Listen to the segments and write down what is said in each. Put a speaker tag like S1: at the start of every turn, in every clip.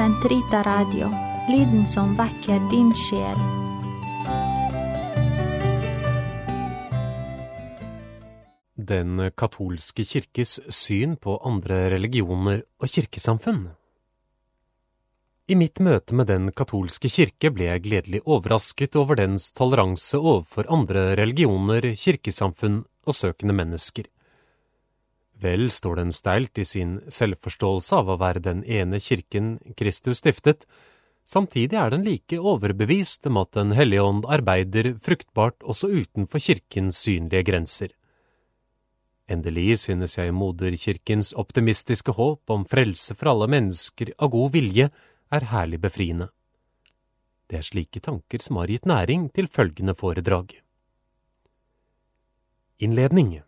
S1: Sentrita Radio, lyden som vekker din sjel.
S2: Den katolske kirkes syn på andre religioner og kirkesamfunn. I mitt møte med Den katolske kirke ble jeg gledelig overrasket over dens toleranse overfor andre religioner, kirkesamfunn og søkende mennesker. Vel står den steilt i sin selvforståelse av å være den ene kirken Kristus stiftet, samtidig er den like overbevist om at Den hellige ånd arbeider fruktbart også utenfor kirkens synlige grenser. Endelig synes jeg moderkirkens optimistiske håp om frelse for alle mennesker av god vilje er herlig befriende. Det er slike tanker som har gitt næring til følgende foredrag. Innledning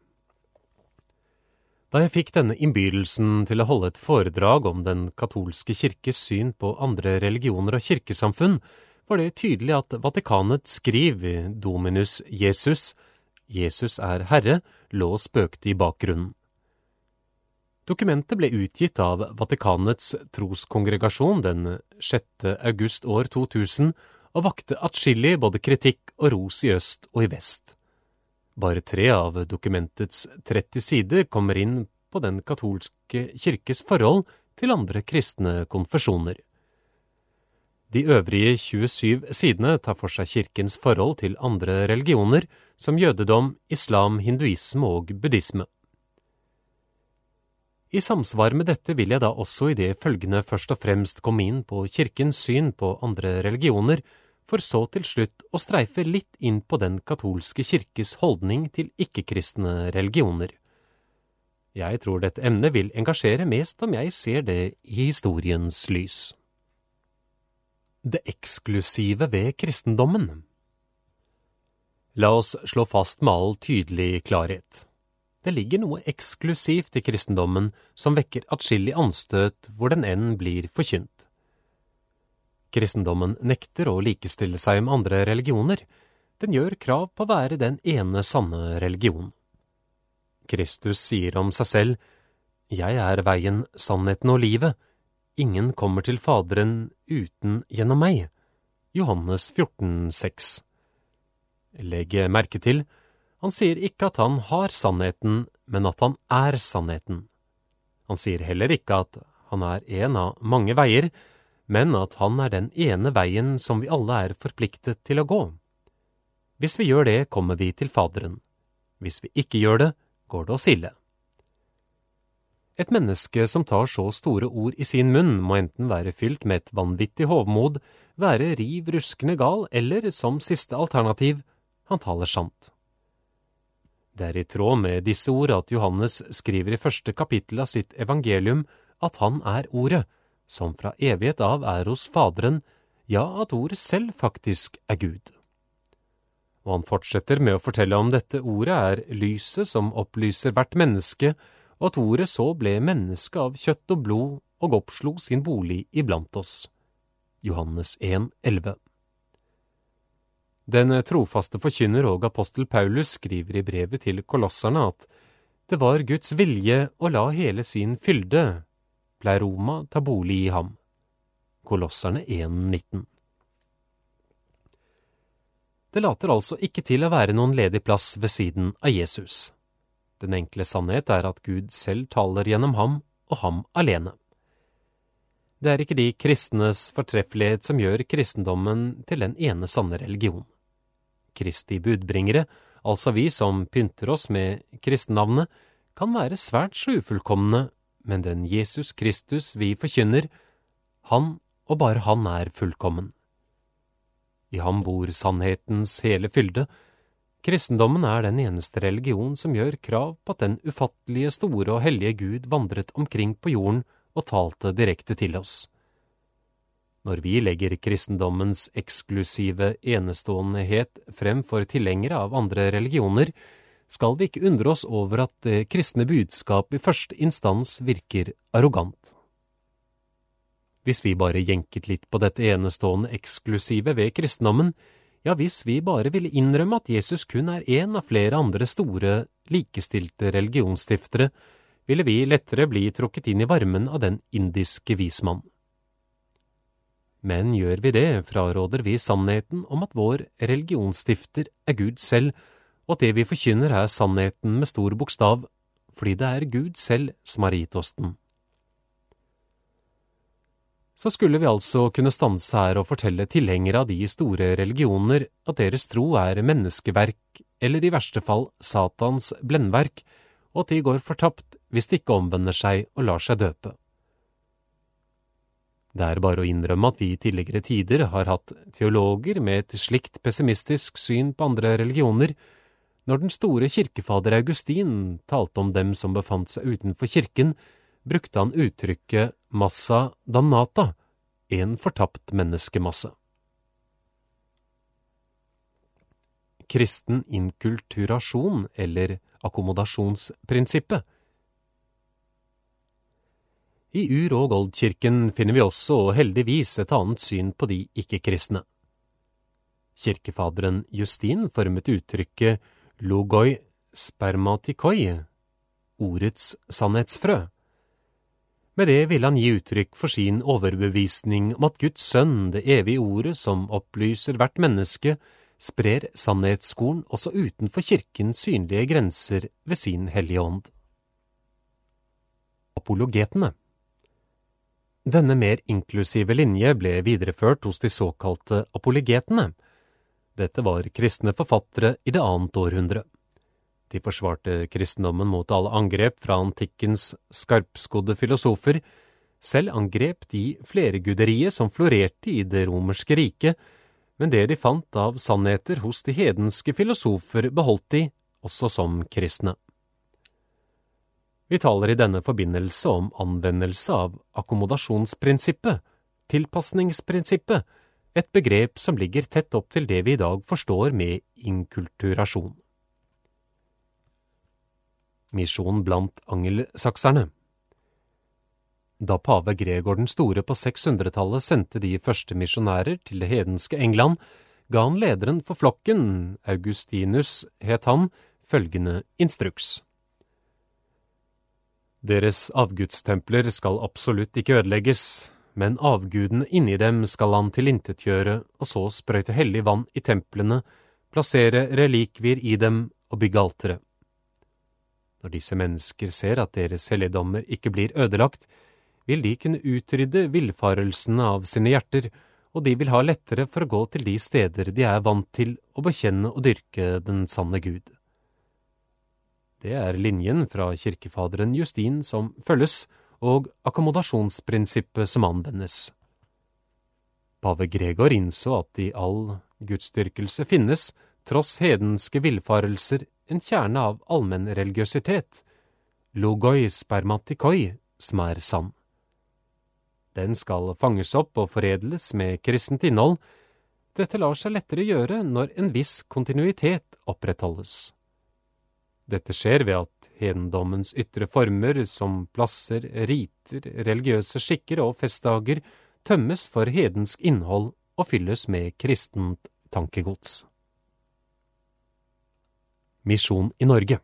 S2: Da jeg fikk denne innbydelsen til å holde et foredrag om den katolske kirkes syn på andre religioner og kirkesamfunn, var det tydelig at Vatikanets skriv i Dominus Jesus, Jesus er Herre, lå og spøkte i bakgrunnen. Dokumentet ble utgitt av Vatikanets troskongregasjon den 6. august år 2000 og vakte atskillig både kritikk og ros i øst og i vest. Bare tre av dokumentets 30 sider kommer inn på den katolske kirkes forhold til andre kristne konfesjoner. De øvrige 27 sidene tar for seg kirkens forhold til andre religioner, som jødedom, islam, hinduisme og buddhisme. I samsvar med dette vil jeg da også i det følgende først og fremst komme inn på kirkens syn på andre religioner, for så til slutt å streife litt inn på den katolske kirkes holdning til ikke-kristne religioner. Jeg tror dette emnet vil engasjere mest om jeg ser det i historiens lys. Det eksklusive ved kristendommen La oss slå fast med all tydelig klarhet. Det ligger noe eksklusivt i kristendommen som vekker atskillig anstøt hvor den enn blir forkynt. Kristendommen nekter å likestille seg med andre religioner, den gjør krav på å være den ene sanne religion. Kristus sier om seg selv, Jeg er veien, sannheten og livet, ingen kommer til Faderen uten gjennom meg. Johannes 14, 14,6 Legg merke til, han sier ikke at han har sannheten, men at han er sannheten. Han sier heller ikke at han er en av mange veier, men at han er den ene veien som vi alle er forpliktet til å gå. Hvis vi gjør det, kommer vi til Faderen. Hvis vi ikke gjør det, går det oss ille. Et menneske som tar så store ord i sin munn, må enten være fylt med et vanvittig hovmod, være riv ruskende gal, eller, som siste alternativ, han taler sant. Det er i tråd med disse ord at Johannes skriver i første kapittel av sitt evangelium at han er Ordet, som fra evighet av er hos Faderen, ja, at Ordet selv faktisk er Gud. Og han fortsetter med å fortelle om dette ordet er lyset som opplyser hvert menneske, og at ordet så ble menneske av kjøtt og blod og oppslo sin bolig iblant oss. Johannes 1, 11. Den trofaste forkynner og apostel Paulus skriver i brevet til kolosserne at det var Guds vilje å la hele sin fylde, pleroma, ta bolig i ham. Kolosserne 1,19 Det later altså ikke til å være noen ledig plass ved siden av Jesus. Den enkle sannhet er at Gud selv taler gjennom ham og ham alene. Det er ikke de kristnes fortreffelighet som gjør kristendommen til den ene sanne religion. Kristi budbringere, altså vi som pynter oss med kristennavnet, kan være svært så ufullkomne, men den Jesus Kristus vi forkynner, han og bare han er fullkommen. I ham bor sannhetens hele fylde. Kristendommen er den eneste religion som gjør krav på at den ufattelige, store og hellige Gud vandret omkring på jorden og talte direkte til oss. Når vi legger kristendommens eksklusive eneståendehet frem for tilhengere av andre religioner, skal vi ikke undre oss over at det kristne budskap i første instans virker arrogant. Hvis vi bare jenket litt på dette enestående eksklusive ved kristendommen, ja, hvis vi bare ville innrømme at Jesus kun er en av flere andre store, likestilte religionsstiftere, ville vi lettere bli trukket inn i varmen av den indiske vismann. Men gjør vi det, fraråder vi sannheten om at vår religionsstifter er Gud selv, og at det vi forkynner er sannheten med stor bokstav, fordi det er Gud selv som har gitt oss den. Så skulle vi altså kunne stanse her og fortelle tilhengere av de store religioner at deres tro er menneskeverk, eller i verste fall Satans blendverk, og at de går fortapt hvis de ikke omvender seg og lar seg døpe. Det er bare å innrømme at vi i tidligere tider har hatt teologer med et slikt pessimistisk syn på andre religioner. Når den store kirkefader Augustin talte om dem som befant seg utenfor kirken, brukte han uttrykket massa damnata, en fortapt menneskemasse. Kristen inkulturasjon, eller akkommodasjonsprinsippet, i Ur- og Goldkirken finner vi også, og heldigvis, et annet syn på de ikke-kristne. Kirkefaderen Justin formet uttrykket logoi spermatikoi, ordets sannhetsfrø. Med det ville han gi uttrykk for sin overbevisning om at Guds sønn, det evige ordet som opplyser hvert menneske, sprer sannhetsskolen også utenfor kirkens synlige grenser ved sin hellige ånd. Apologetene denne mer inklusive linje ble videreført hos de såkalte apologetene. Dette var kristne forfattere i det annet århundre. De forsvarte kristendommen mot alle angrep fra antikkens skarpskodde filosofer, selv angrep de flerguderiet som florerte i det romerske riket, men det de fant av sannheter hos de hedenske filosofer, beholdt de, også som kristne. Vi taler i denne forbindelse om anvendelse av akkommodasjonsprinsippet, tilpasningsprinsippet, et begrep som ligger tett opp til det vi i dag forstår med inkulturasjon. Misjon blant angelsakserne Da pave Gregor den store på 600-tallet sendte de første misjonærer til det hedenske England, ga han lederen for flokken, Augustinus het han, følgende instruks. Deres avgudstempler skal absolutt ikke ødelegges, men avgudene inni dem skal han tilintetgjøre og så sprøyte hellig vann i templene, plassere relikvier i dem og bygge altere. Når disse mennesker ser at deres helligdommer ikke blir ødelagt, vil de kunne utrydde villfarelsene av sine hjerter, og de vil ha lettere for å gå til de steder de er vant til å bekjenne og dyrke den sanne Gud. Det er linjen fra kirkefaderen Justin som følges, og akkommodasjonsprinsippet som anvendes. Pave Gregor innså at i all gudsdyrkelse finnes, tross hedenske villfarelser, en kjerne av allmenn religiøsitet, logoi spermatikoi, som er sann. Den skal fanges opp og foredles med kristent innhold. Dette lar seg lettere gjøre når en viss kontinuitet opprettholdes. Dette skjer ved at hedendommens ytre former, som plasser, riter, religiøse skikker og festdager, tømmes for hedensk innhold og fylles med kristent tankegods. Misjon i Norge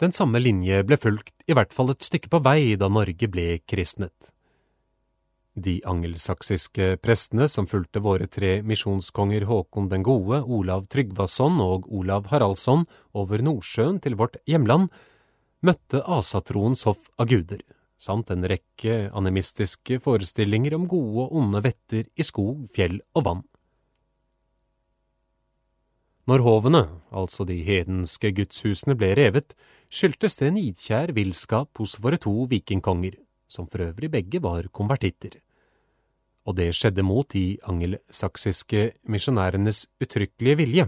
S2: Den samme linje ble fulgt i hvert fall et stykke på vei da Norge ble kristnet. De angelsaksiske prestene som fulgte våre tre misjonskonger Håkon den gode, Olav Tryggvason og Olav Haraldsson over Nordsjøen til vårt hjemland, møtte asatroens hoff av guder, samt en rekke animistiske forestillinger om gode og onde vetter i skog, fjell og vann. Når hovene, altså de hedenske gudshusene, ble revet, skyldtes det nidkjær villskap hos våre to vikingkonger som for øvrig begge var konvertitter. Og det skjedde mot de angelsaksiske misjonærenes uttrykkelige vilje.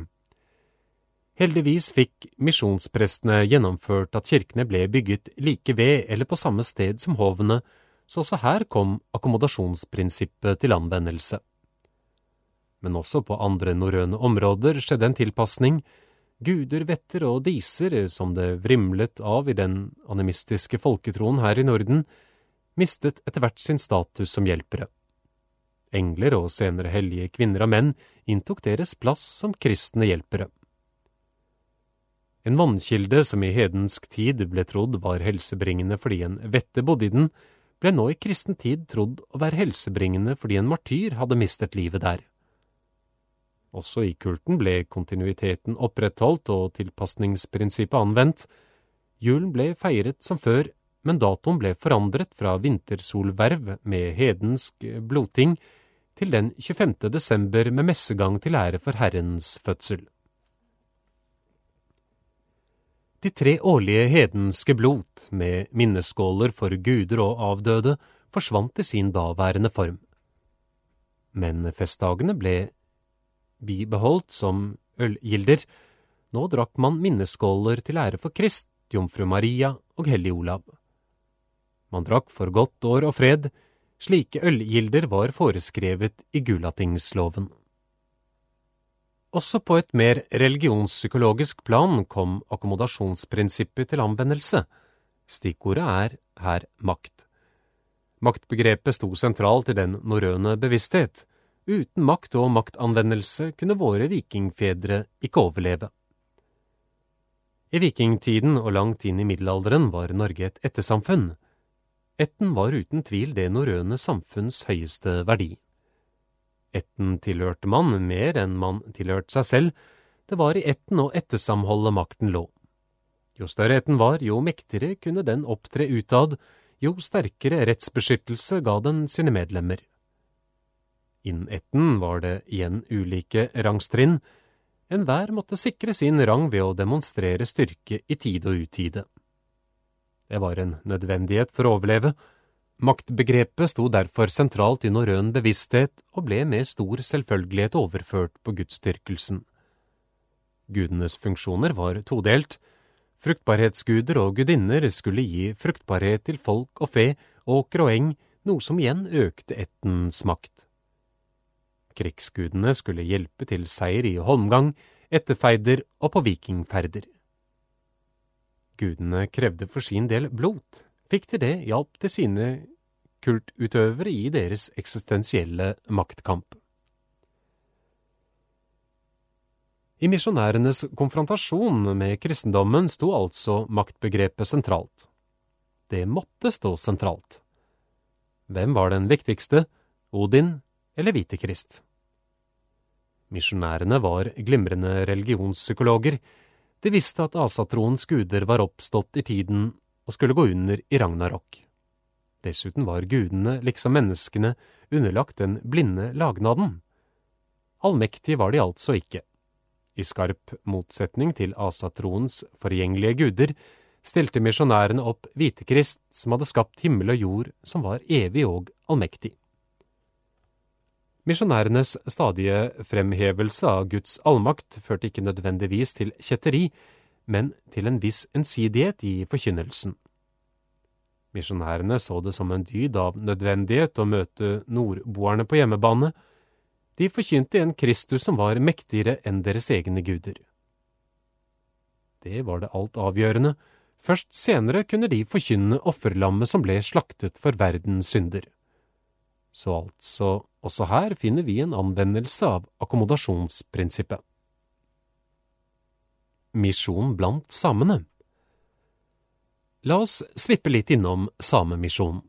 S2: Heldigvis fikk misjonsprestene gjennomført at kirkene ble bygget like ved eller på samme sted som hovene, så også her kom akkommodasjonsprinsippet til anvendelse. Men også på andre norrøne områder skjedde en tilpasning, guder, vetter og diser, som det vrimlet av i den animistiske folketroen her i Norden, mistet etter hvert sin status som hjelpere. Engler og senere hellige kvinner og menn inntok deres plass som kristne hjelpere. En vannkilde som i hedensk tid ble trodd var helsebringende fordi en vette bodde i den, ble nå i kristen tid trodd å være helsebringende fordi en martyr hadde mistet livet der. Også i kulten ble kontinuiteten opprettholdt og tilpasningsprinsippet anvendt. Julen ble feiret som før, men datoen ble forandret fra vintersolverv med hedensk blodting til den 25. desember med messegang til ære for Herrens fødsel. De tre årlige hedenske blot, med minneskåler for guder og avdøde, forsvant i sin daværende form. Men festdagene ble bibeholdt som ølgilder. Nå drakk man minneskåler til ære for Krist, jomfru Maria og hellig Olav. Man drakk for godt år og fred, slike ølgilder var foreskrevet i Gulatingsloven. Også på et mer religionspsykologisk plan kom akkommodasjonsprinsippet til anvendelse. Stikkordet er her makt. Maktbegrepet sto sentralt i den norrøne bevissthet. Uten makt og maktanvendelse kunne våre vikingfedre ikke overleve. I vikingtiden og langt inn i middelalderen var Norge et ettersamfunn. Ætten var uten tvil det norrøne samfunns høyeste verdi. Ætten tilhørte man mer enn man tilhørte seg selv, det var i ætten og ettersamholdet makten lå. Jo større ætten var, jo mektigere kunne den opptre utad, jo sterkere rettsbeskyttelse ga den sine medlemmer. Innen ætten var det igjen ulike rangstrinn, enhver måtte sikre sin rang ved å demonstrere styrke i tide og utide. Det var en nødvendighet for å overleve, Maktbegrepet sto derfor sentralt i norrøn bevissthet og ble med stor selvfølgelighet overført på gudsdyrkelsen. Gudenes funksjoner var todelt. Fruktbarhetsguder og gudinner skulle gi fruktbarhet til folk og fe, åker og eng, noe som igjen økte ættens makt. Krigsgudene skulle hjelpe til seier i holmgang, etterfeider og på vikingferder. Gudene krevde for sin del blot, fikk til det hjalp til sine kultutøvere i deres eksistensielle maktkamp. I misjonærenes konfrontasjon med kristendommen sto altså maktbegrepet sentralt. Det måtte stå sentralt. Hvem var den viktigste, Odin eller Hvitekrist? Misjonærene var glimrende religionspsykologer. De visste at asatroens guder var oppstått i tiden og skulle gå under i ragnarok. Dessuten var gudene, liksom menneskene, underlagt den blinde lagnaden. Allmektige var de altså ikke. I skarp motsetning til asatroens forgjengelige guder stilte misjonærene opp Hvitekrist, som hadde skapt himmel og jord, som var evig og allmektig. Misjonærenes stadige fremhevelse av Guds allmakt førte ikke nødvendigvis til kjetteri, men til en viss ensidighet i forkynnelsen. Misjonærene så det som en dyd av nødvendighet å møte nordboerne på hjemmebane. De forkynte en Kristus som var mektigere enn deres egne guder. Det var det alt avgjørende. Først senere kunne de forkynne offerlammet som ble slaktet for verdens synder. Så altså, også her finner vi en anvendelse av akkommodasjonsprinsippet. Misjon blant samene La oss svippe litt innom Samemisjonen.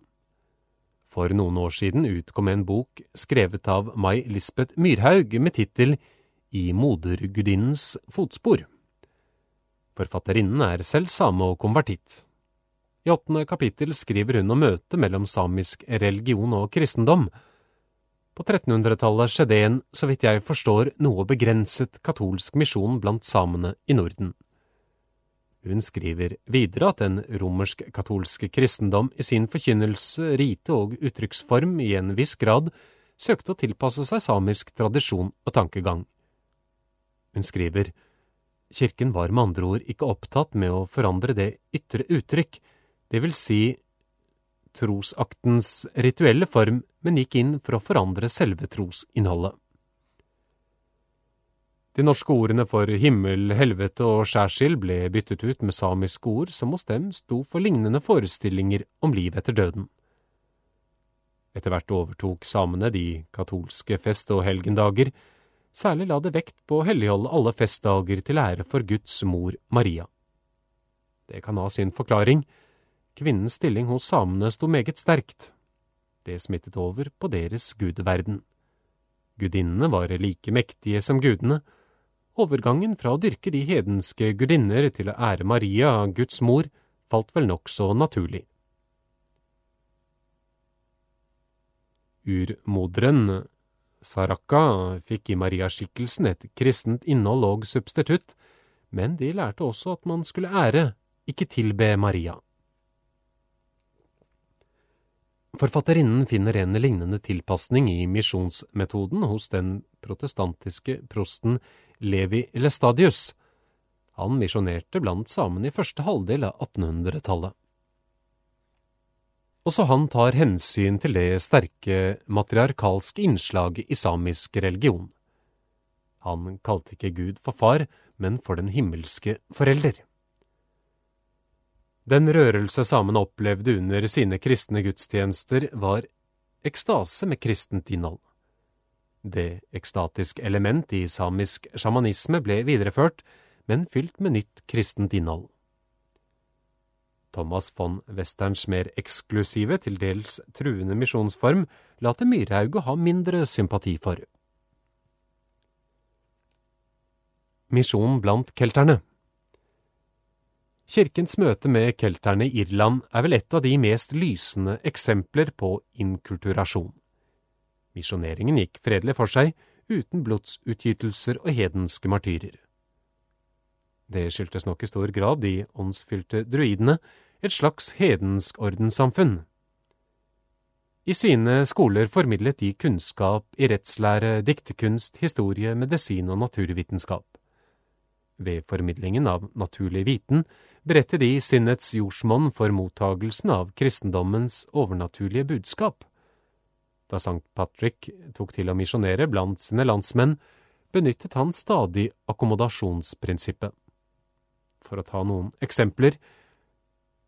S2: For noen år siden utkom en bok skrevet av Mai Lisbeth Myrhaug med tittel I modergudinnens fotspor. Forfatterinnen er selv same og konvertitt. I åttende kapittel skriver hun om møtet mellom samisk religion og kristendom. På 1300-tallet skjedde en, så vidt jeg forstår, noe begrenset katolsk misjon blant samene i Norden. Hun skriver videre at den romersk-katolske kristendom i sin forkynnelse, rite og uttrykksform i en viss grad søkte å tilpasse seg samisk tradisjon og tankegang. Hun skriver Kirken var med andre ord ikke opptatt med å forandre det ytre uttrykk, det vil si trosaktens rituelle form, men gikk inn for å forandre selve trosinnholdet. De norske ordene for himmel, helvete og skjærsild ble byttet ut med samiske ord som hos dem sto for lignende forestillinger om liv etter døden. Etter hvert overtok samene de katolske fest- og helgendager, særlig la det vekt på å helligholde alle festdager til ære for Guds mor Maria. Det kan ha sin forklaring. kvinnens stilling hos samene sto meget sterkt. Det smittet over på deres gudeverden. Gudinnene var like mektige som gudene. Overgangen fra å dyrke de hedenske gudinner til å ære Maria, Guds mor, falt vel nokså naturlig. Urmoderen, Saraka, fikk i Maria-skikkelsen et kristent innhold og substitutt, men de lærte også at man skulle ære, ikke tilbe Maria. Forfatterinnen finner en lignende tilpasning i misjonsmetoden hos den protestantiske prosten Levi Lestadius. Han misjonerte blant samene i første halvdel av 1800-tallet. Også han tar hensyn til det sterke matriarkalske innslaget i samisk religion. Han kalte ikke Gud for far, men for den himmelske forelder. Den rørelse samene opplevde under sine kristne gudstjenester, var ekstase med kristent innhold. Det ekstatiske element i samisk sjamanisme ble videreført, men fylt med nytt kristent innhold. Thomas von Westerns mer eksklusive, til dels truende misjonsform later Myrhauge ha mindre sympati for. Misjon blant kelterne Kirkens møte med kelterne i Irland er vel et av de mest lysende eksempler på inkulturasjon. Misjoneringen gikk fredelig for seg, uten blodsutgytelser og hedenske martyrer. Det skyldtes nok i stor grad de åndsfylte druidene, et slags hedensk ordenssamfunn. I sine skoler formidlet de kunnskap i rettslære, diktekunst, historie, medisin og naturvitenskap. Ved formidlingen av naturlig viten beretter de sinnets jordsmonn for mottagelsen av kristendommens overnaturlige budskap. Da Sankt Patrick tok til å misjonere blant sine landsmenn, benyttet han stadig akkommodasjonsprinsippet. For å ta noen eksempler,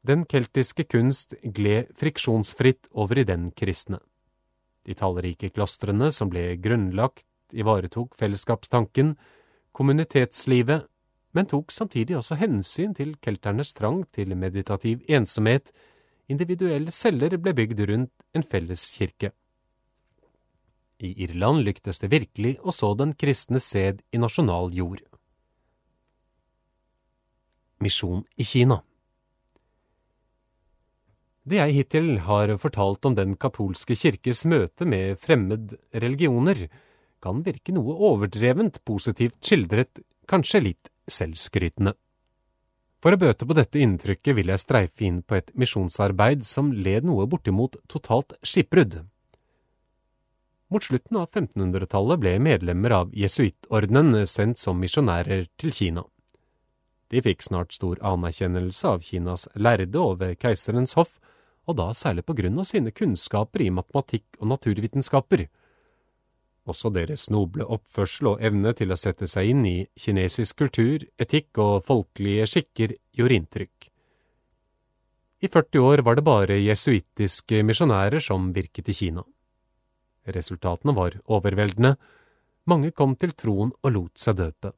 S2: den keltiske kunst gled friksjonsfritt over i den kristne. De tallrike klostrene som ble grunnlagt, ivaretok fellesskapstanken, kommunitetslivet men tok samtidig også hensyn til kelternes trang til meditativ ensomhet, individuelle celler ble bygd rundt en felles kirke. I Irland lyktes det virkelig å så den kristne sed i nasjonal jord. Misjon i Kina Det jeg hittil har fortalt om den katolske kirkes møte med fremmed religioner, kan virke noe overdrevent positivt skildret, kanskje litt selvskrytende. For å bøte på dette inntrykket vil jeg streife inn på et misjonsarbeid som led noe bortimot totalt skipbrudd. Mot slutten av 1500-tallet ble medlemmer av jesuittordenen sendt som misjonærer til Kina. De fikk snart stor anerkjennelse av Kinas lærde og ved keiserens hoff, og da særlig på grunn av sine kunnskaper i matematikk og naturvitenskaper. Også deres noble oppførsel og evne til å sette seg inn i kinesisk kultur, etikk og folkelige skikker gjorde inntrykk. I 40 år var det bare jesuittiske misjonærer som virket i Kina. Resultatene var overveldende, mange kom til troen og lot seg døpe.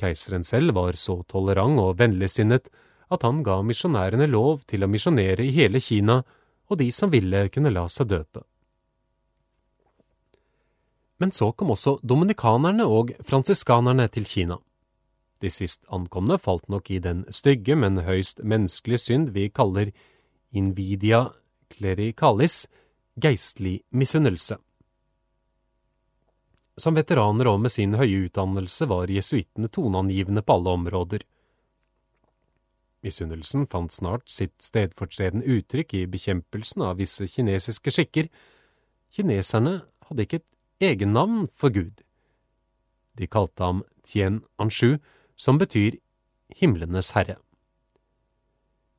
S2: Keiseren selv var så tolerant og vennligsinnet at han ga misjonærene lov til å misjonere i hele Kina, og de som ville kunne la seg døpe. Men så kom også dominikanerne og fransiskanerne til Kina. De sist ankomne falt nok i den stygge, men høyst menneskelige synd vi kaller invidia clericalis, geistlig misunnelse. Som veteraner og med sin høye utdannelse var jesuittene toneangivende på alle områder. Misunnelsen fant snart sitt stedfortredende uttrykk i bekjempelsen av visse kinesiske skikker. Kineserne hadde ikke et egennavn for Gud. De kalte ham Tien Anshu, som betyr himlenes herre.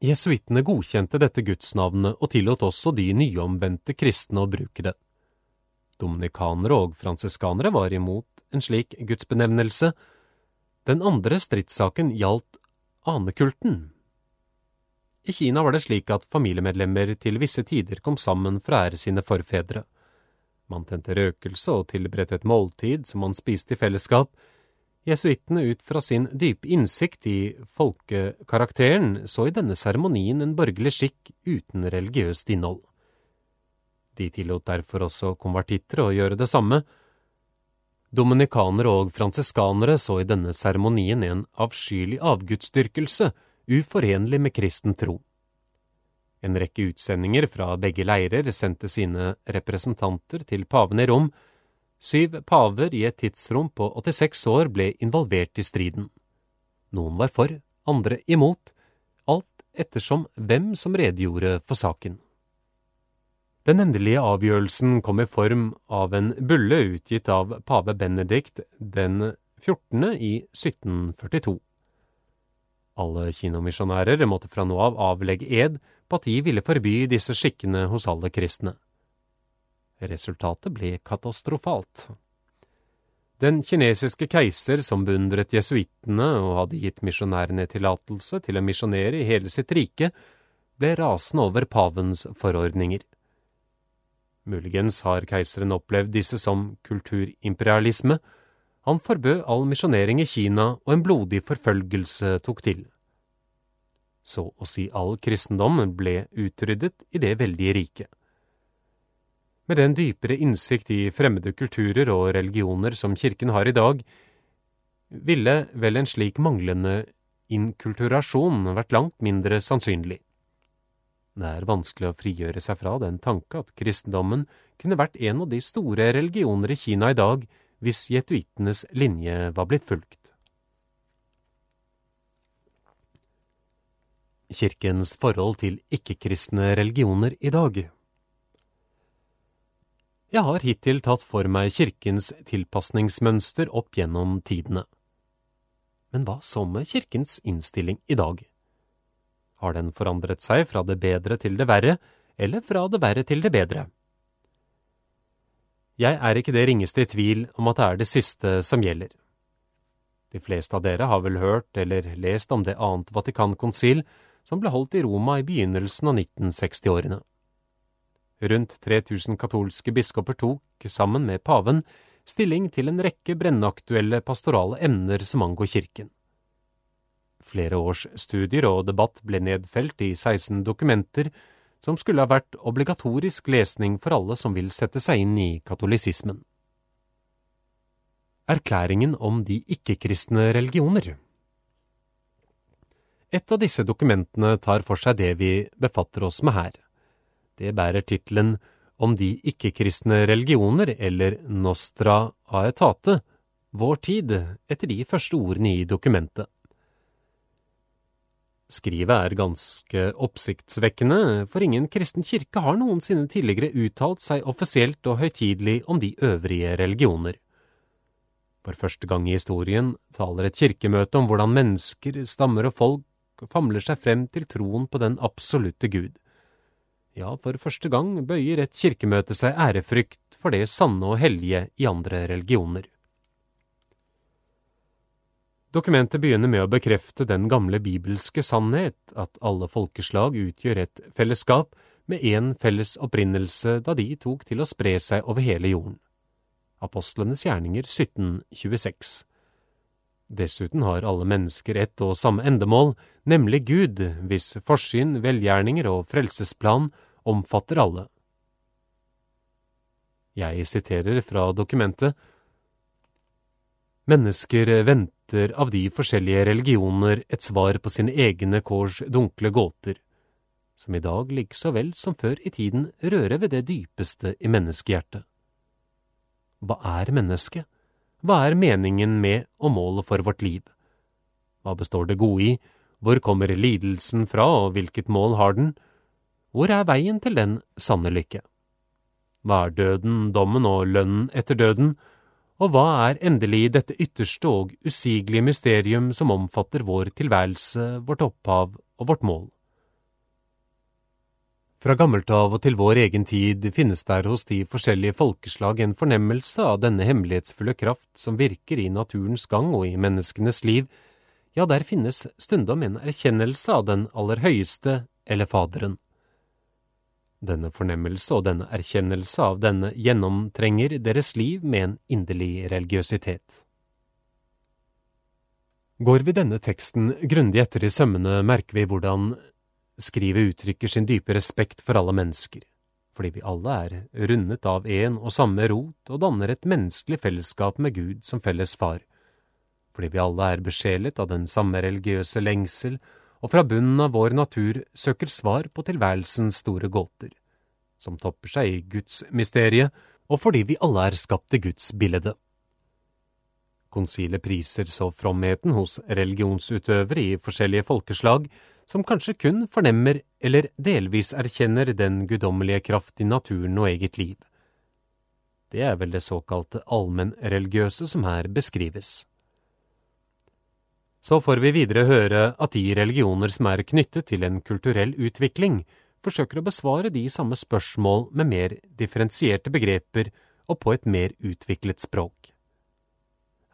S2: Jesuittene godkjente dette gudsnavnet og tillot også de nyomvendte kristne å bruke det. Dominikanere og fransiskanere var imot en slik gudsbenevnelse. Den andre stridssaken gjaldt anekulten. I Kina var det slik at familiemedlemmer til visse tider kom sammen for å ære sine forfedre. Man tente røkelse og tilberedte et måltid som man spiste i fellesskap. Jesuittene ut fra sin dype innsikt i folkekarakteren så i denne seremonien en borgerlig skikk uten religiøst innhold. De tillot derfor også konvertitter å gjøre det samme. Dominikanere og fransiskanere så i denne seremonien en avskyelig avgudsdyrkelse, uforenlig med kristen tro. En rekke utsendinger fra begge leirer sendte sine representanter til paven i Rom. Syv paver i et tidsrom på 86 år ble involvert i striden. Noen var for, andre imot, alt ettersom hvem som redegjorde for saken. Den endelige avgjørelsen kom i form av en bulle utgitt av pave Benedikt den 14. i 1742. Alle kinomisjonærer måtte fra nå av avlegge ed på at de ville forby disse skikkene hos alle kristne. Resultatet ble katastrofalt. Den kinesiske keiser som beundret jesuittene og hadde gitt misjonærene tillatelse til å misjonere i hele sitt rike, ble rasende over pavens forordninger. Muligens har keiseren opplevd disse som kulturimperialisme. Han forbød all misjonering i Kina, og en blodig forfølgelse tok til. Så å si all kristendom ble utryddet i det veldige riket. Med den dypere innsikt i fremmede kulturer og religioner som kirken har i dag, ville vel en slik manglende inkulturasjon vært langt mindre sannsynlig. Det er vanskelig å frigjøre seg fra den tanke at kristendommen kunne vært en av de store religioner i Kina i dag hvis jetuittenes linje var blitt fulgt. Kirkens forhold til ikke-kristne religioner i dag Jeg har hittil tatt for meg kirkens tilpasningsmønster opp gjennom tidene. Men hva så med kirkens innstilling i dag? Har den forandret seg fra det bedre til det verre, eller fra det verre til det bedre? Jeg er ikke det ringeste i tvil om at det er det siste som gjelder. De fleste av dere har vel hørt eller lest om det annet Vatikankonsil som ble holdt i Roma i begynnelsen av 1960-årene. Rundt 3000 katolske biskoper tok, sammen med paven, stilling til en rekke brennaktuelle pastorale emner som angår kirken. Flere års studier og debatt ble nedfelt i 16 dokumenter som skulle ha vært obligatorisk lesning for alle som vil sette seg inn i katolisismen. Erklæringen om de ikke-kristne religioner Et av disse dokumentene tar for seg det vi befatter oss med her. Det bærer tittelen Om de ikke-kristne religioner, eller Nostra aetate, vår tid, etter de første ordene i dokumentet. Skrivet er ganske oppsiktsvekkende, for ingen kristen kirke har noensinne tidligere uttalt seg offisielt og høytidelig om de øvrige religioner. For første gang i historien taler et kirkemøte om hvordan mennesker, stammer og folk famler seg frem til troen på den absolutte Gud. Ja, for første gang bøyer et kirkemøte seg ærefrykt for det sanne og hellige i andre religioner. Dokumentet begynner med å bekrefte den gamle bibelske sannhet, at alle folkeslag utgjør et fellesskap med én felles opprinnelse da de tok til å spre seg over hele jorden. Apostlenes gjerninger 1726 Dessuten har alle mennesker ett og samme endemål, nemlig Gud, hvis forsyn, velgjerninger og frelsesplan omfatter alle. Jeg siterer fra dokumentet Mennesker venter av de forskjellige religioner et svar på sine egne kårs dunkle gåter, som i dag like så vel som før i tiden rører ved det dypeste i menneskehjertet. Hva er mennesket? Hva er meningen med og målet for vårt liv? Hva består det gode i? Hvor kommer lidelsen fra, og hvilket mål har den? Hvor er veien til den sanne lykke? Hva er døden, dommen og lønnen etter døden, og hva er endelig dette ytterste og usigelige mysterium som omfatter vår tilværelse, vårt opphav og vårt mål? Fra gammelt av og til vår egen tid finnes der hos de forskjellige folkeslag en fornemmelse av denne hemmelighetsfulle kraft som virker i naturens gang og i menneskenes liv, ja, der finnes stundom en erkjennelse av den aller høyeste, eller Faderen. Denne fornemmelse og denne erkjennelse av denne gjennomtrenger deres liv med en inderlig religiøsitet. Går vi denne teksten grundig etter i sømmene, merker vi hvordan skrivet uttrykker sin dype respekt for alle mennesker, fordi vi alle er rundet av en og samme rot og danner et menneskelig fellesskap med Gud som felles far, fordi vi alle er besjelet av den samme religiøse lengsel og fra bunnen av vår natur søker svar på tilværelsens store gåter, som topper seg i Guds mysterie, og fordi vi alle er skapt i Guds bilde. Konsilet priser så fromheten hos religionsutøvere i forskjellige folkeslag, som kanskje kun fornemmer eller delvis erkjenner den guddommelige kraft i naturen og eget liv. Det er vel det såkalte allmennreligiøse som her beskrives. Så får vi videre høre at de religioner som er knyttet til en kulturell utvikling, forsøker å besvare de samme spørsmål med mer differensierte begreper og på et mer utviklet språk.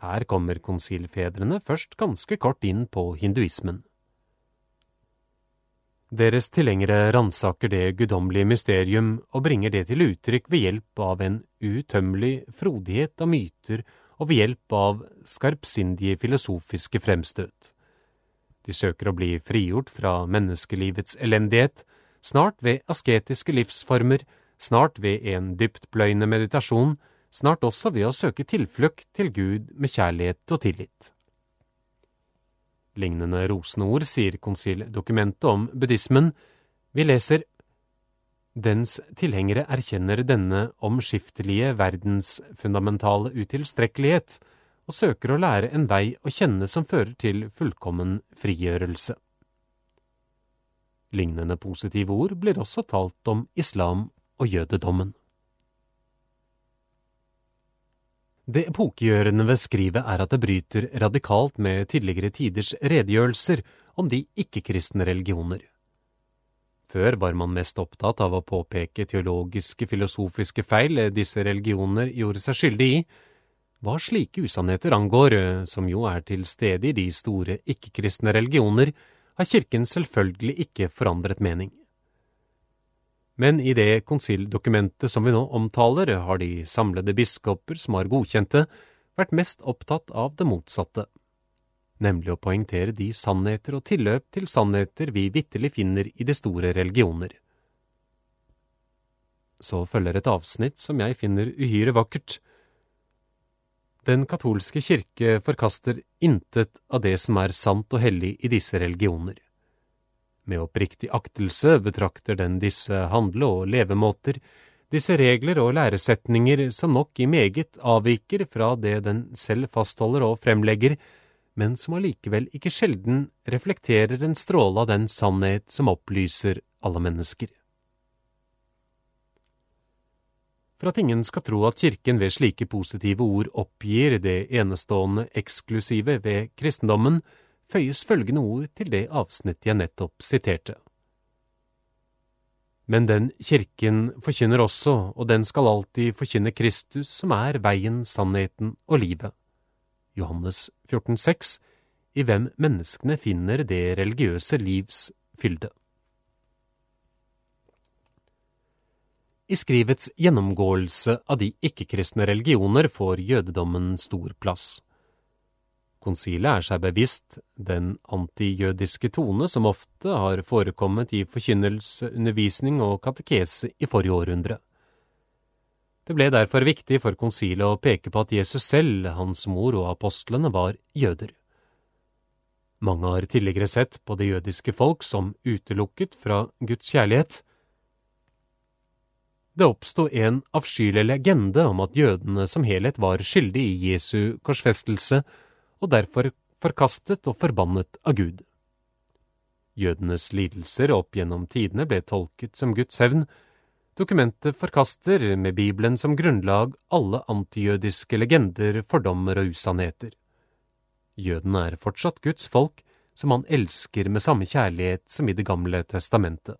S2: Her kommer konsilfedrene først ganske kort inn på hinduismen. Deres tilhengere ransaker det guddommelige mysterium og bringer det til uttrykk ved hjelp av en utømmelig frodighet av myter og ved hjelp av skarpsindige filosofiske fremstøt. De søker å bli frigjort fra menneskelivets elendighet, snart ved asketiske livsformer, snart ved en dyptpløyende meditasjon, snart også ved å søke tilflukt til Gud med kjærlighet og tillit. Lignende rosende ord sier konsildokumentet om buddhismen. Vi leser dens tilhengere erkjenner denne omskiftelige verdens fundamentale utilstrekkelighet og søker å lære en vei å kjenne som fører til fullkommen frigjørelse. Lignende positive ord blir også talt om islam og jødedommen. Det epokegjørende ved skrivet er at det bryter radikalt med tidligere tiders redegjørelser om de ikke-kristne religioner. Før var man mest opptatt av å påpeke teologiske, filosofiske feil disse religioner gjorde seg skyldig i. Hva slike usannheter angår, som jo er til stede i de store ikke-kristne religioner, har Kirken selvfølgelig ikke forandret mening. Men i det konsildokumentet som vi nå omtaler, har de samlede biskoper som har godkjent det, vært mest opptatt av det motsatte, nemlig å poengtere de sannheter og tilløp til sannheter vi vitterlig finner i de store religioner. Så følger et avsnitt som jeg finner uhyre vakkert. Den katolske kirke forkaster intet av det som er sant og hellig i disse religioner. Med oppriktig aktelse betrakter den disse handle- og levemåter, disse regler og læresetninger som nok i meget avviker fra det den selv fastholder og fremlegger, men som allikevel ikke sjelden reflekterer en stråle av den sannhet som opplyser alle mennesker. For at ingen skal tro at Kirken ved slike positive ord oppgir det enestående eksklusive ved kristendommen, føyes følgende ord til det avsnittet jeg nettopp siterte. Men den kirken forkynner også, og den skal alltid forkynne Kristus, som er veien, sannheten og livet. Johannes 14,6, i hvem menneskene finner det religiøse livs fylde. I skrivets gjennomgåelse av de ikke-kristne religioner får jødedommen stor plass. Konsilet er seg bevisst den antijødiske tone som ofte har forekommet i forkynnelse, undervisning og katekese i forrige århundre. Det ble derfor viktig for konsilet å peke på at Jesus selv, hans mor og apostlene var jøder. Mange har tidligere sett på det jødiske folk som utelukket fra Guds kjærlighet. Det oppsto en avskyelig legende om at jødene som helhet var skyldig i Jesu korsfestelse, og derfor forkastet og forbannet av Gud. Jødenes lidelser opp gjennom tidene ble tolket som Guds hevn. Dokumentet forkaster, med Bibelen som grunnlag, alle antijødiske legender, fordommer og usannheter. Jødene er fortsatt Guds folk, som han elsker med samme kjærlighet som i Det gamle testamentet.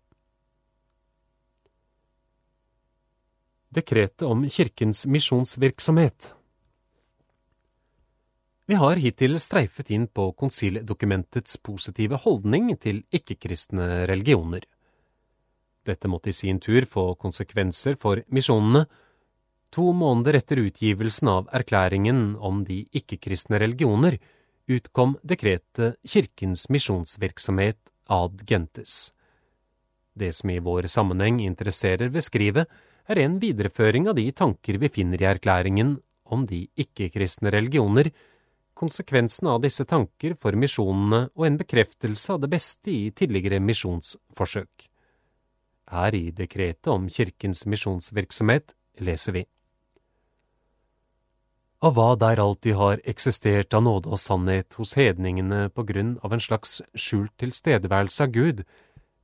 S2: Dekretet om Kirkens misjonsvirksomhet vi har hittil streifet inn på konsildokumentets positive holdning til ikke-kristne religioner. Dette måtte i sin tur få konsekvenser for misjonene. To måneder etter utgivelsen av erklæringen om de ikke-kristne religioner utkom dekretet Kirkens misjonsvirksomhet ad gentes. Det som i vår sammenheng interesserer ved skrivet, er en videreføring av de tanker vi finner i erklæringen om de ikke-kristne religioner, konsekvensen av disse tanker for misjonene og en bekreftelse av det beste i tidligere misjonsforsøk. Her i dekretet om Kirkens misjonsvirksomhet leser vi. Av hva der alltid har eksistert av nåde og sannhet hos hedningene på grunn av en slags skjult tilstedeværelse av Gud,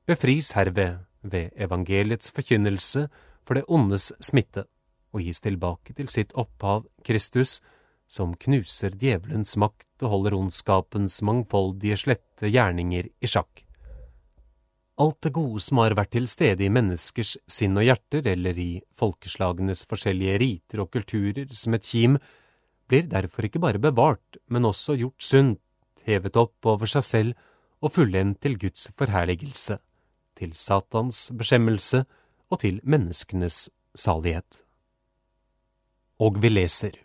S2: befris herved ved evangeliets forkynnelse for det ondes smitte og gis tilbake til sitt opphav, Kristus, som knuser djevelens makt og holder ondskapens mangfoldige slette gjerninger i sjakk. Alt det gode som har vært til stede i menneskers sinn og hjerter eller i folkeslagenes forskjellige riter og kulturer som et kim, blir derfor ikke bare bevart, men også gjort sunt, hevet opp over seg selv og fullendt til Guds forherligelse, til Satans beskjemmelse og til menneskenes salighet. Og vi leser,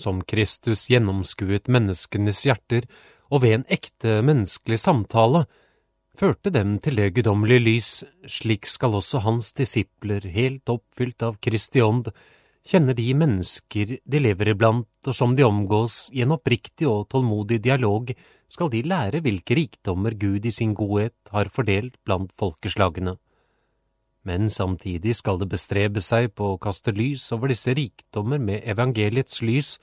S2: som Kristus gjennomskuet menneskenes hjerter og ved en ekte menneskelig samtale førte dem til det guddommelige lys, slik skal også hans disipler, helt oppfylt av Kristi ånd, kjenner de mennesker de lever iblant og som de omgås, i en oppriktig og tålmodig dialog skal de lære hvilke rikdommer Gud i sin godhet har fordelt blant folkeslagene men samtidig skal det bestrebe seg på å kaste lys over disse rikdommer med evangeliets lys,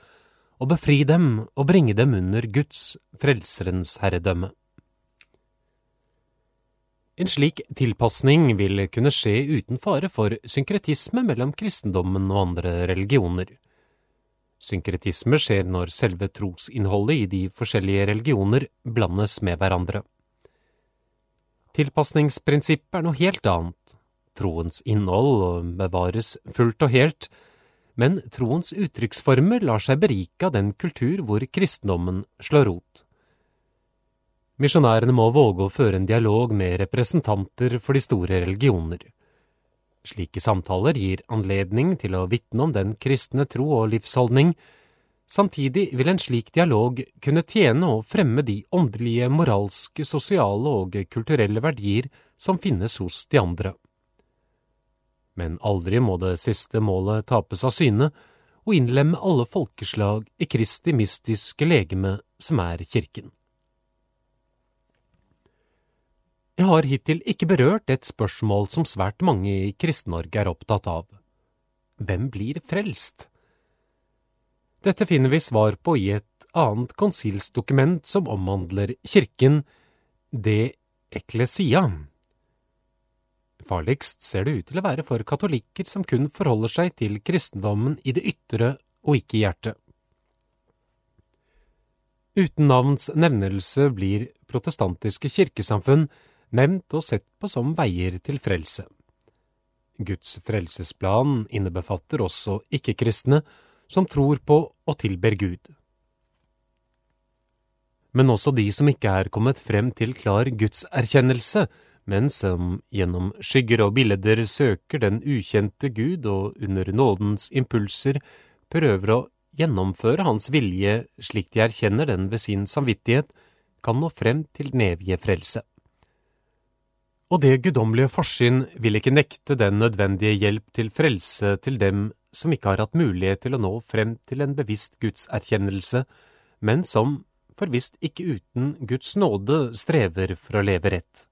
S2: og befri dem og bringe dem under Guds, Frelserens herredømme. En slik tilpasning vil kunne skje uten fare for synkretisme mellom kristendommen og andre religioner. Synkretisme skjer når selve trosinnholdet i de forskjellige religioner blandes med hverandre. Tilpasningsprinsippet er noe helt annet, troens innhold bevares fullt og helt, men troens uttrykksformer lar seg berike av den kultur hvor kristendommen slår rot. Misjonærene må våge å føre en dialog med representanter for de store religioner. Slike samtaler gir anledning til å vitne om den kristne tro og livsholdning, Samtidig vil en slik dialog kunne tjene å fremme de åndelige, moralske, sosiale og kulturelle verdier som finnes hos de andre men aldri må det siste målet tapes av syne, og innlemme alle folkeslag i Kristi mystiske legeme, som er kirken. Jeg har hittil ikke berørt et spørsmål som svært mange i Kristen-Norge er opptatt av. Hvem blir frelst? Dette finner vi svar på i et annet konsilsdokument som omhandler kirken, De Ecclesia. Farligst ser det ut til å være for katolikker som kun forholder seg til kristendommen i det ytre og ikke i hjertet. Uten navns nevnelse blir protestantiske kirkesamfunn nevnt og sett på som veier til frelse. Guds frelsesplan innebefatter også ikke-kristne som tror på og tilber Gud. Men også de som ikke er kommet frem til klar gudserkjennelse, men som gjennom skygger og bilder søker den ukjente Gud og under nådens impulser prøver å gjennomføre hans vilje slik de erkjenner den ved sin samvittighet, kan nå frem til den evige frelse. Og det guddommelige forsyn vil ikke nekte den nødvendige hjelp til frelse til dem som ikke har hatt mulighet til å nå frem til en bevisst gudserkjennelse, men som, for visst ikke uten Guds nåde, strever for å leve rett.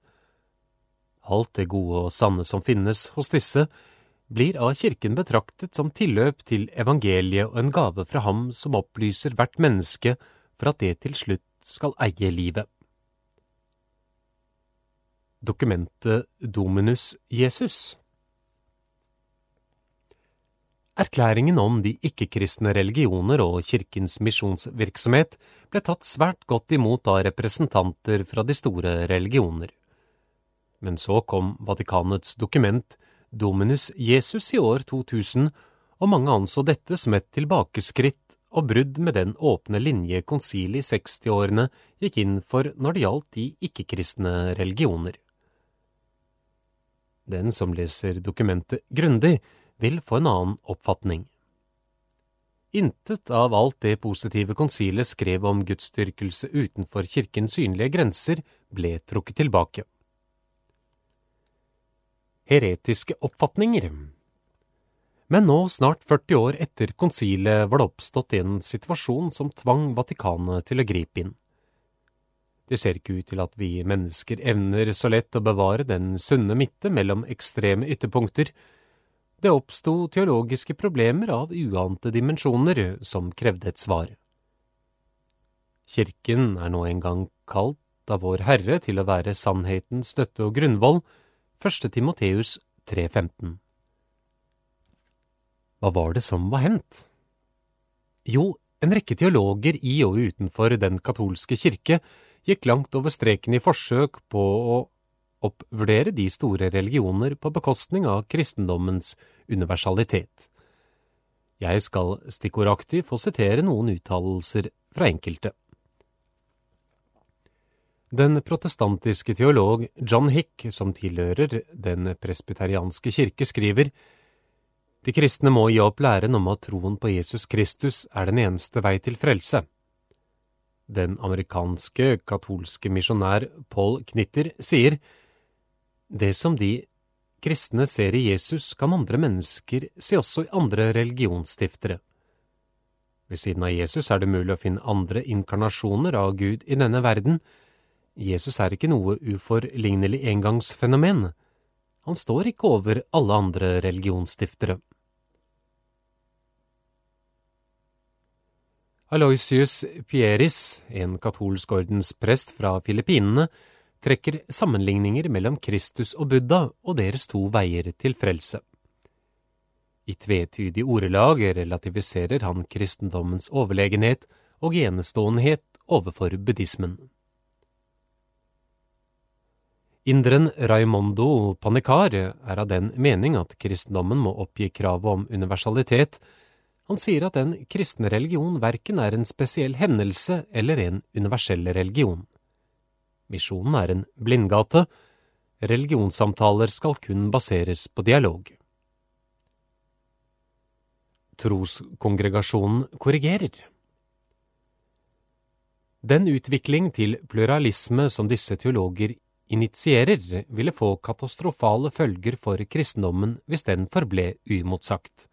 S2: Alt det gode og sanne som finnes hos disse, blir av kirken betraktet som tilløp til evangeliet og en gave fra ham som opplyser hvert menneske for at det til slutt skal eie livet. Dokumentet Dominus Jesus Erklæringen om de ikke-kristne religioner og kirkens misjonsvirksomhet ble tatt svært godt imot av representanter fra de store religioner. Men så kom Vatikanets dokument Dominus Jesus i år 2000, og mange anså dette som et tilbakeskritt og brudd med den åpne linje konsilet i 60-årene gikk inn for når det gjaldt de ikke-kristne religioner. Den som leser dokumentet grundig, vil få en annen oppfatning. intet av alt det positive konsilet skrev om gudsdyrkelse utenfor kirkens synlige grenser, ble trukket tilbake. Heretiske oppfatninger Men nå, snart 40 år etter konsilet, var det oppstått en situasjon som tvang Vatikanet til å gripe inn. Det ser ikke ut til at vi mennesker evner så lett å bevare den sunne midte mellom ekstreme ytterpunkter. Det oppsto teologiske problemer av uante dimensjoner som krevde et svar. Kirken er nå en gang kalt av Vår Herre til å være sannhetens støtte og grunnvoll, 1. Timoteus 3,15. Hva var det som var hendt? Jo, en rekke teologer i og utenfor den katolske kirke gikk langt over streken i forsøk på å oppvurdere de store religioner på bekostning av kristendommens universalitet. Jeg skal stikkordaktig få sitere noen uttalelser fra enkelte. Den protestantiske teolog John Hick, som tilhører den presbyterianske kirke, skriver De kristne må gi opp læren om at troen på Jesus Kristus er den eneste vei til frelse. Den amerikanske katolske misjonær Paul Knitter sier det som de kristne ser i Jesus, kan andre mennesker se også i andre religionsstiftere. Ved siden av Jesus er det mulig å finne andre inkarnasjoner av Gud i denne verden. Jesus er ikke noe uforlignelig engangsfenomen. Han står ikke over alle andre religionsstiftere. Aloysius Pieris, en katolsk ordensprest fra Filippinene, trekker sammenligninger mellom Kristus og Buddha og deres to veier til frelse. I tvetydig ordelag relativiserer han kristendommens overlegenhet og eneståenhet overfor buddhismen. Indren Raimondo Panikar er av den mening at kristendommen må oppgi kravet om universalitet han sier at en kristne religion verken er en spesiell hendelse eller en universell religion. Misjonen er en blindgate. Religionssamtaler skal kun baseres på dialog. Troskongregasjonen korrigerer. Den utvikling til pluralisme som disse teologer initierer, ville få katastrofale følger for kristendommen hvis den forble uimotsagt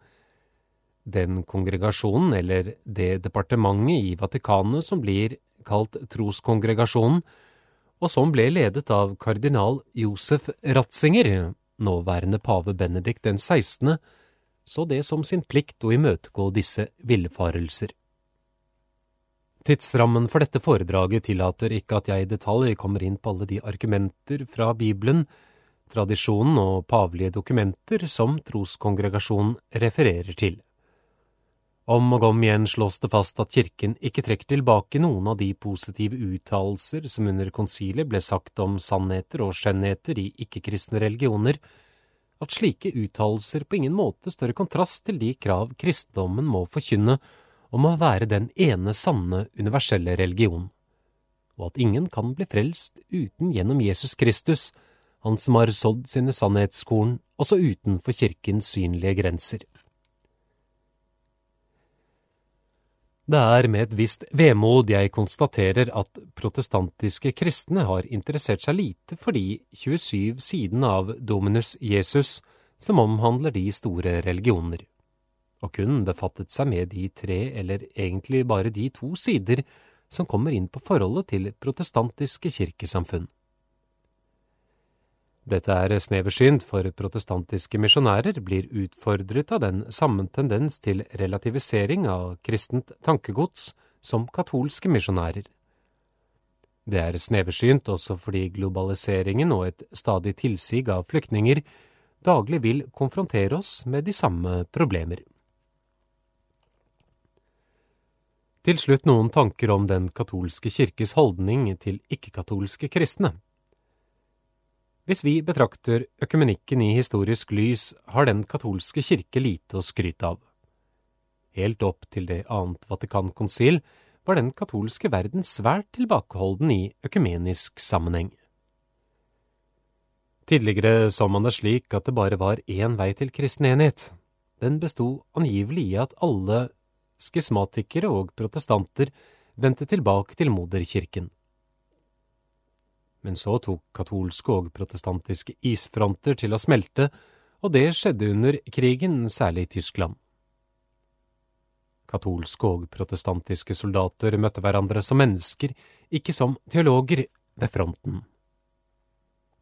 S2: den kongregasjonen, eller det departementet i Vatikanet som blir kalt Troskongregasjonen, og som ble ledet av kardinal Josef Ratzinger, nåværende pave Benedikt den 16., så det som sin plikt å imøtegå disse villfarelser. Tidsrammen for dette foredraget tillater ikke at jeg i detalj kommer inn på alle de argumenter fra Bibelen, tradisjonen og pavelige dokumenter som Troskongregasjonen refererer til. Om og om igjen slås det fast at kirken ikke trekker tilbake noen av de positive uttalelser som under konsilet ble sagt om sannheter og skjønnheter i ikke-kristne religioner, at slike uttalelser på ingen måte står i kontrast til de krav kristendommen må forkynne om å være den ene sanne universelle religion, og at ingen kan bli frelst uten gjennom Jesus Kristus, han som har sådd sine sannhetskorn også utenfor kirkens synlige grenser. Det er med et visst vemod jeg konstaterer at protestantiske kristne har interessert seg lite for de 27 sidene av Dominus Jesus som omhandler de store religioner, og kun befattet seg med de tre, eller egentlig bare de to sider, som kommer inn på forholdet til protestantiske kirkesamfunn. Dette er sneversynt, for protestantiske misjonærer blir utfordret av den samme tendens til relativisering av kristent tankegods som katolske misjonærer. Det er sneversynt også fordi globaliseringen og et stadig tilsig av flyktninger daglig vil konfrontere oss med de samme problemer. Til slutt noen tanker om den katolske kirkes holdning til ikke-katolske kristne. Hvis vi betrakter økumenikken i historisk lys, har den katolske kirke lite å skryte av. Helt opp til det annet Vatikankonsil var den katolske verden svært tilbakeholden i økumenisk sammenheng. Tidligere så man det slik at det bare var én vei til kristen enhet. Den besto angivelig i at alle skismatikere og protestanter vendte tilbake til moderkirken. Men så tok katolske og protestantiske isfronter til å smelte, og det skjedde under krigen, særlig i Tyskland. Katolske og protestantiske soldater møtte hverandre som mennesker, ikke som teologer, ved fronten.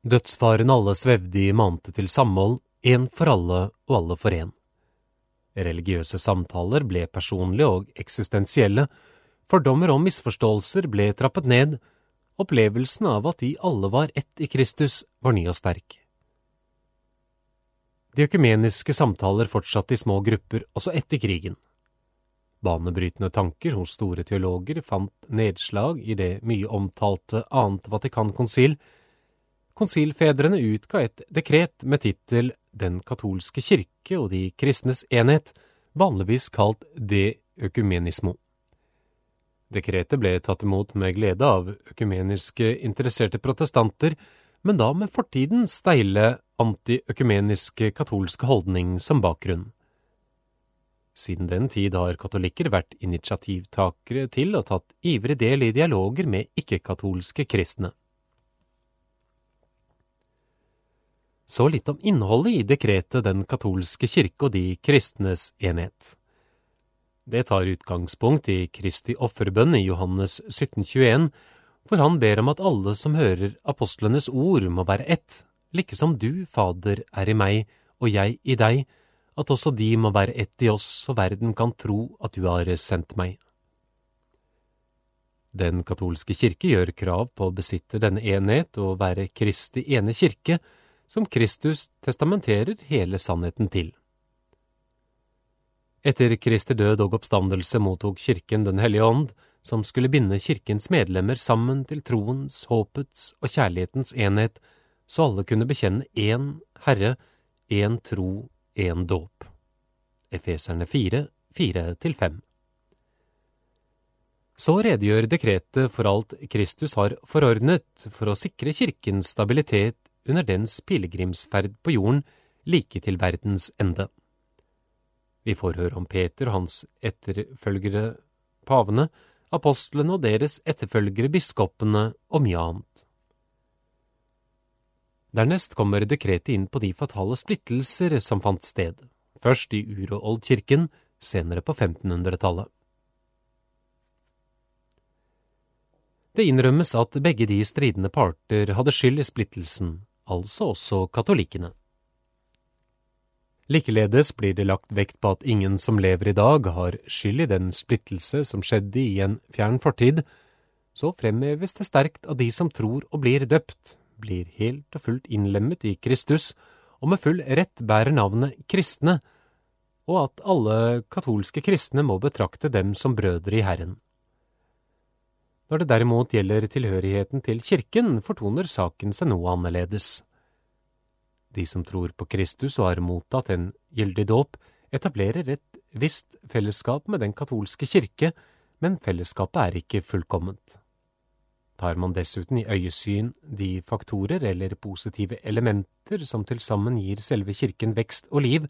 S2: Dødsfaren alle svevde i mante til samhold, én for alle og alle for én. Religiøse samtaler ble personlige og eksistensielle, fordommer og misforståelser ble trappet ned, opplevelsen av at de alle var ett i Kristus, var ny og sterk. De økumeniske samtaler fortsatte i små grupper også etter krigen. Banebrytende tanker hos store teologer fant nedslag i det mye omtalte annet Vatikankonsil. Konsilfedrene utga et dekret med tittel Den katolske kirke og de kristnes enhet, vanligvis kalt De økumenismo. Dekretet ble tatt imot med glede av økumeniske interesserte protestanter, men da med fortidens steile antiøkumeniske katolske holdning som bakgrunn. Siden den tid har katolikker vært initiativtakere til og tatt ivrig del i dialoger med ikke-katolske kristne. Så litt om innholdet i dekretet Den katolske kirke og de kristnes enhet. Det tar utgangspunkt i Kristi offerbønn i Johannes 1721, hvor han ber om at alle som hører apostlenes ord, må være ett, like som du, Fader, er i meg og jeg i deg, at også de må være ett i oss, så verden kan tro at du har sendt meg. Den katolske kirke gjør krav på å besitte denne enhet og være Kristi ene kirke, som Kristus testamenterer hele sannheten til. Etter Kristi død og oppstandelse mottok Kirken Den hellige ånd, som skulle binde Kirkens medlemmer sammen til troens, håpets og kjærlighetens enhet, så alle kunne bekjenne én Herre, én tro én dåp. Efeserne 4, 4–5 Så redegjør dekretet for alt Kristus har forordnet for å sikre kirkens stabilitet under dens pilegrimsferd på jorden like til verdens ende. Vi får høre om Peter og hans etterfølgere pavene, apostlene og deres etterfølgere biskopene og mye annet. Dernest kommer dekretet inn på de fatale splittelser som fant sted, først i ur- og oldkirken, senere på 1500-tallet. Det innrømmes at begge de stridende parter hadde skyld i splittelsen, altså også katolikkene. Likeledes blir det lagt vekt på at ingen som lever i dag, har skyld i den splittelse som skjedde i en fjern fortid, så fremheves det sterkt av de som tror og blir døpt, blir helt og fullt innlemmet i Kristus og med full rett bærer navnet kristne, og at alle katolske kristne må betrakte dem som brødre i Herren. Når det derimot gjelder tilhørigheten til kirken, fortoner saken seg noe annerledes. De som tror på Kristus og har mottatt en gyldig dåp, etablerer et visst fellesskap med den katolske kirke, men fellesskapet er ikke fullkomment. Tar man dessuten i øyesyn de faktorer eller positive elementer som til sammen gir selve kirken vekst og liv,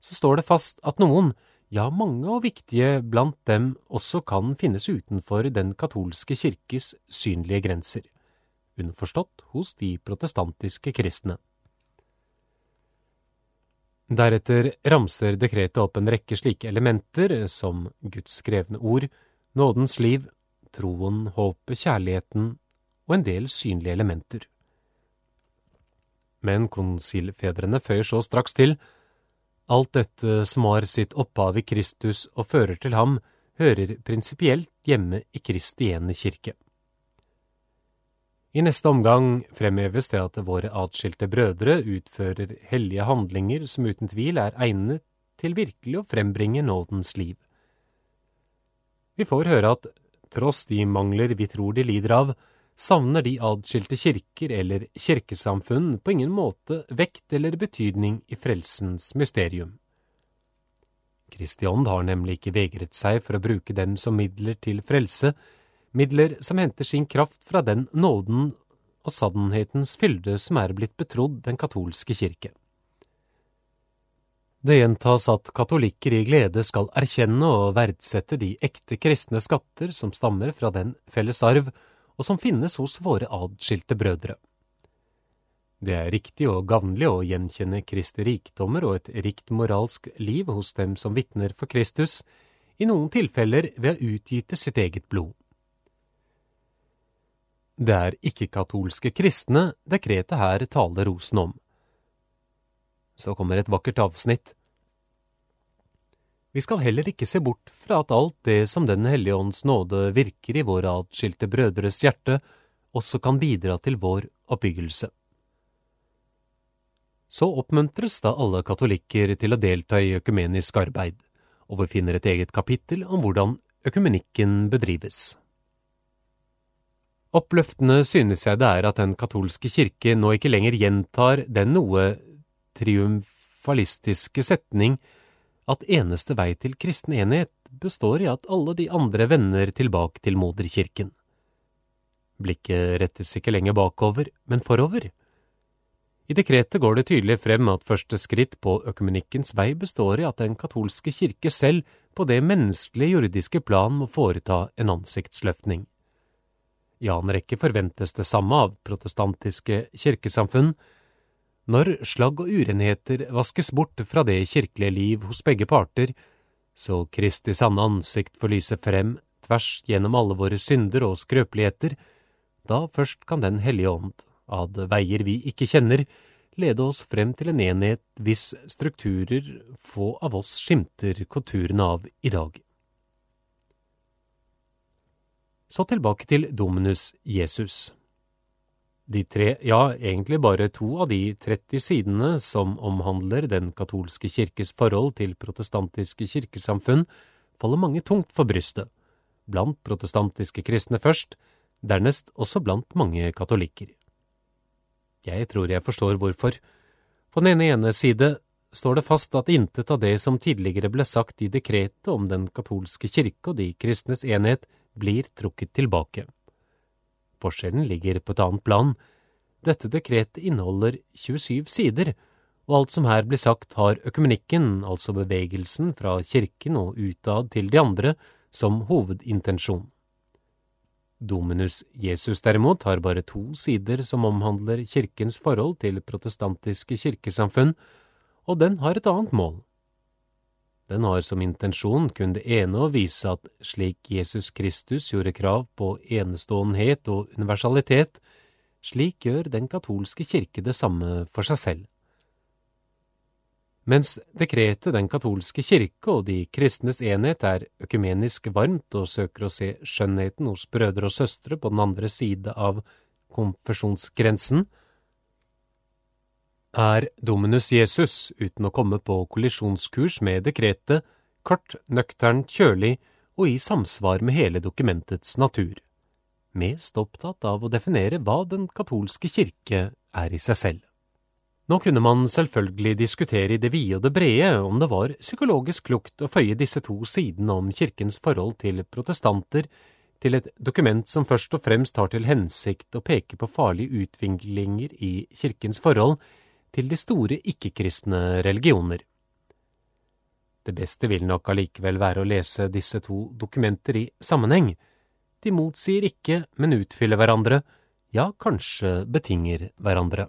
S2: så står det fast at noen, ja mange og viktige blant dem også kan finnes utenfor den katolske kirkes synlige grenser, underforstått hos de protestantiske kristne. Deretter ramser dekretet opp en rekke slike elementer som Guds skrevne ord, nådens liv, troen, håpet, kjærligheten og en del synlige elementer. Men konsilfedrene føyer så straks til, alt dette som har sitt opphav i Kristus og fører til ham, hører prinsipielt hjemme i Kristi ene kirke. I neste omgang fremheves det at våre atskilte brødre utfører hellige handlinger som uten tvil er egnet til virkelig å frembringe nådens liv. Vi får høre at tross de mangler vi tror de lider av, savner de adskilte kirker eller kirkesamfunn på ingen måte vekt eller betydning i frelsens mysterium. Kristi har nemlig ikke vegret seg for å bruke dem som midler til frelse, midler som henter sin kraft fra den nåden og sannhetens fylde som er blitt betrodd den katolske kirke. Det gjentas at katolikker i glede skal erkjenne og verdsette de ekte kristne skatter som stammer fra den felles arv, og som finnes hos våre adskilte brødre. Det er riktig og gavnlig å gjenkjenne Kristi rikdommer og et rikt moralsk liv hos dem som vitner for Kristus, i noen tilfeller ved å utgyte sitt eget blod. Det er ikke-katolske kristne dekretet her taler rosen om. Så kommer et vakkert avsnitt. Vi skal heller ikke se bort fra at alt det som Den hellige ånds nåde virker i våre atskilte brødres hjerte, også kan bidra til vår oppbyggelse. Så oppmuntres da alle katolikker til å delta i økumenisk arbeid, og vi finner et eget kapittel om hvordan økumenikken bedrives. Oppløftende synes jeg det er at Den katolske kirke nå ikke lenger gjentar den noe triumfalistiske setning at eneste vei til kristen enhet består i at alle de andre vender tilbake til moderkirken. Blikket rettes ikke lenger bakover, men forover. I dekretet går det tydelig frem at første skritt på økumenikkens vei består i at Den katolske kirke selv på det menneskelige jordiske plan må foreta en ansiktsløftning. I annen rekke forventes det samme av protestantiske kirkesamfunn, når slagg og urenheter vaskes bort fra det kirkelige liv hos begge parter, så Kristi sanne ansikt får lyse frem tvers gjennom alle våre synder og skrøpeligheter, da først kan Den hellige ånd, ad veier vi ikke kjenner, lede oss frem til en enhet hvis strukturer få av oss skimter konturene av i dag. Så tilbake til Dominus Jesus. De tre, ja, egentlig bare to av de 30 sidene som omhandler den katolske kirkes forhold til protestantiske kirkesamfunn, faller mange tungt for brystet, blant protestantiske kristne først, dernest også blant mange katolikker. Jeg tror jeg forstår hvorfor. På den ene side står det fast at intet av det som tidligere ble sagt i dekretet om den katolske kirke og de kristnes enhet, blir trukket tilbake. Forskjellen ligger på et annet plan. Dette dekretet inneholder 27 sider, og alt som her blir sagt har økumenikken, altså bevegelsen fra kirken og utad til de andre, som hovedintensjon. Dominus Jesus derimot har bare to sider som omhandler kirkens forhold til protestantiske kirkesamfunn, og den har et annet mål. Den har som intensjon kun det ene å vise at slik Jesus Kristus gjorde krav på eneståenhet og universalitet, slik gjør den katolske kirke det samme for seg selv. Mens dekretet Den katolske kirke og de kristnes enhet er økumenisk varmt og søker å se skjønnheten hos brødre og søstre på den andre side av konfesjonsgrensen, er Dominus Jesus, uten å komme på kollisjonskurs med dekretet, kort, nøkternt, kjølig og i samsvar med hele dokumentets natur, mest opptatt av å definere hva den katolske kirke er i seg selv. Nå kunne man selvfølgelig diskutere i det vide og det brede om det var psykologisk klokt å føye disse to sidene om kirkens forhold til protestanter til et dokument som først og fremst har til hensikt å peke på farlige utviklinger i kirkens forhold til de store ikke-kristne religioner. Det beste vil nok allikevel være å lese disse to dokumenter i sammenheng. De motsier ikke, men utfyller hverandre, ja, kanskje betinger hverandre.